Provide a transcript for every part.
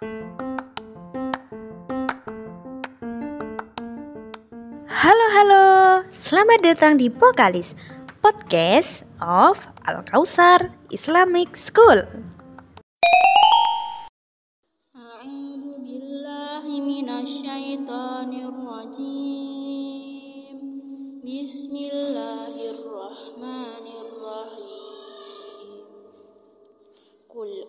Halo halo, selamat datang di Pokalis Podcast of Al Kausar Islamic School. Bismillahirrahmanirrahim. Kul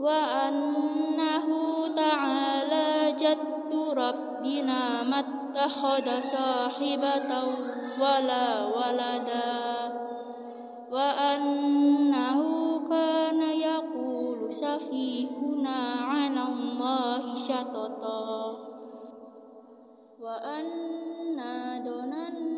وأنه تعالى جد ربنا ما اتخذ صاحبة ولا ولدا. وأنه كان يقول سفيهنا على الله شططا. وأنا ظننا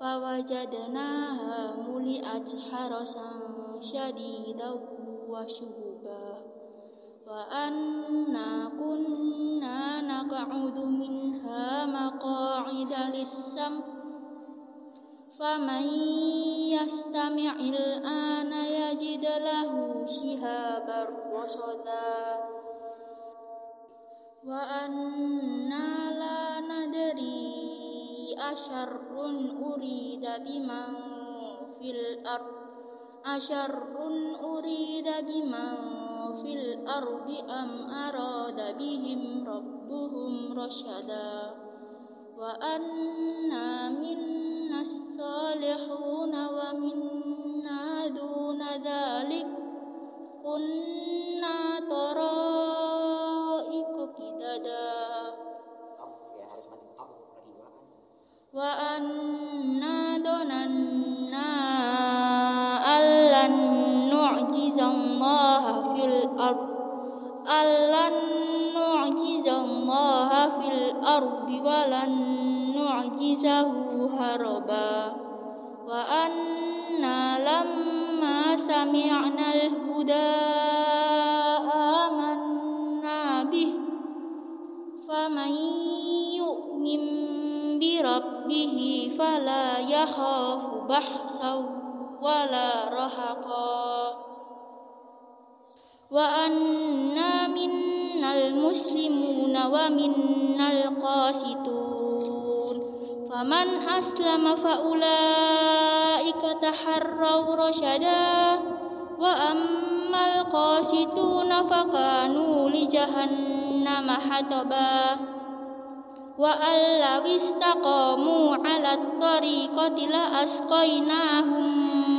فوجدناها ملئت حرسا شديدا وشهبا. وأنا كنا نقعد منها مقاعد للسمع فمن يستمع الآن يجد له شهابا رصدا. وأنا لا أشر أريد بمن في الأرض؟ أشر أريد بمن في الأرض أم أراد بهم ربهم رشدا؟ وأنا منا الصالحون ومنا دون ذلك. كنا طرائق الأرض. أن لن نعجز الله في الأرض ولن نعجزه هربا. وأنا لما سمعنا الهدى آمنا به. فمن يؤمن بربه فلا يخاف بحثا ولا رهقا. وأنا منا المسلمون ومنا القاسطون. فمن أسلم فأولئك تحروا رشدا. وأما القاسطون فكانوا لجهنم حطبا. وأن لو استقاموا على الطريقة لأسقيناهم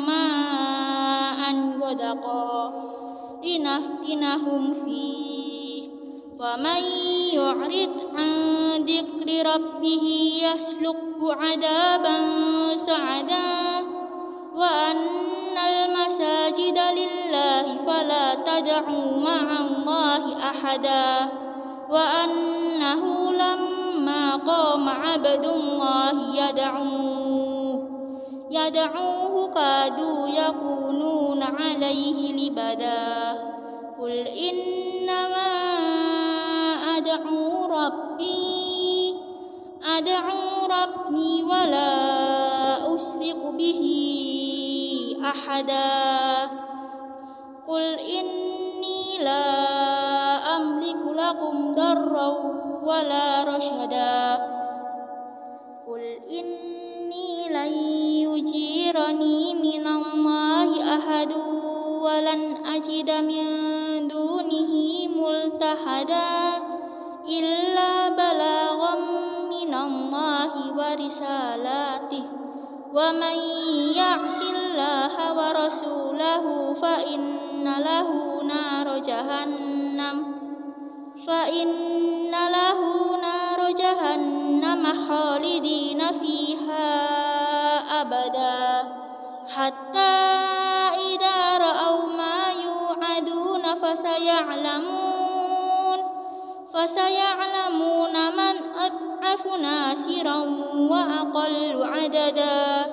ماء غدقا. لنفتنهم فيه. ومن يعرض عن ذكر ربه يسلكه عذابا سعدا. وأن المساجد لله فلا تدعوا مع الله أحدا. وأنه لما قام عبد الله يدعوه يدعوه كادوا يكونون عليه لبدا. قل إنما أدعو ربي أدعو ربي ولا أشرك به أحدا. قل إني لا أملك لكم ضرا ولا رشدا. قل إني يجيرني من الله أحد ولن أجد من دونه ملتحدا إلا بلاغا من الله ورسالاته ومن يعص الله ورسوله فإن له نار جهنم فإن له نار جهنم خالدين فيها أبدا حتى إذا رأوا ما يوعدون فسيعلمون فسيعلمون من أضعف ناصرا وأقل عددا.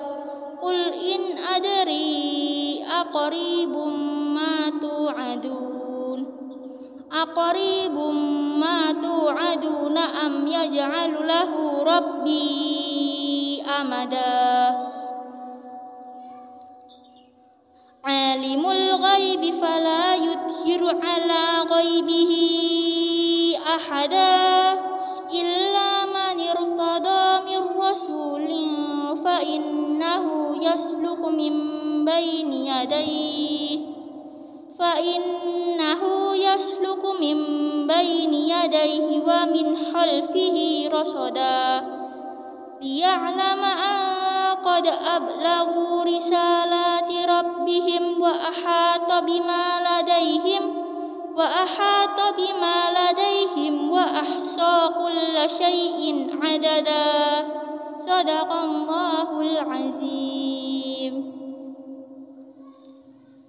قل إن أدري أقريب ما توعدون أقريب ما توعدون أم يجعل له ربي أمدا. عالم الغيب فلا يظهر على غيبه أحدا إلا من ارتضى من رسول فإنه يسلك من بين يديه فإنه يسلك من بين يديه ومن خلفه رصدا ليعلم أن قد أبلغوا رسالات ربهم وأحاط بما لديهم وأحاط بما لديهم وأحصى كل شيء عددا. صدق الله العظيم.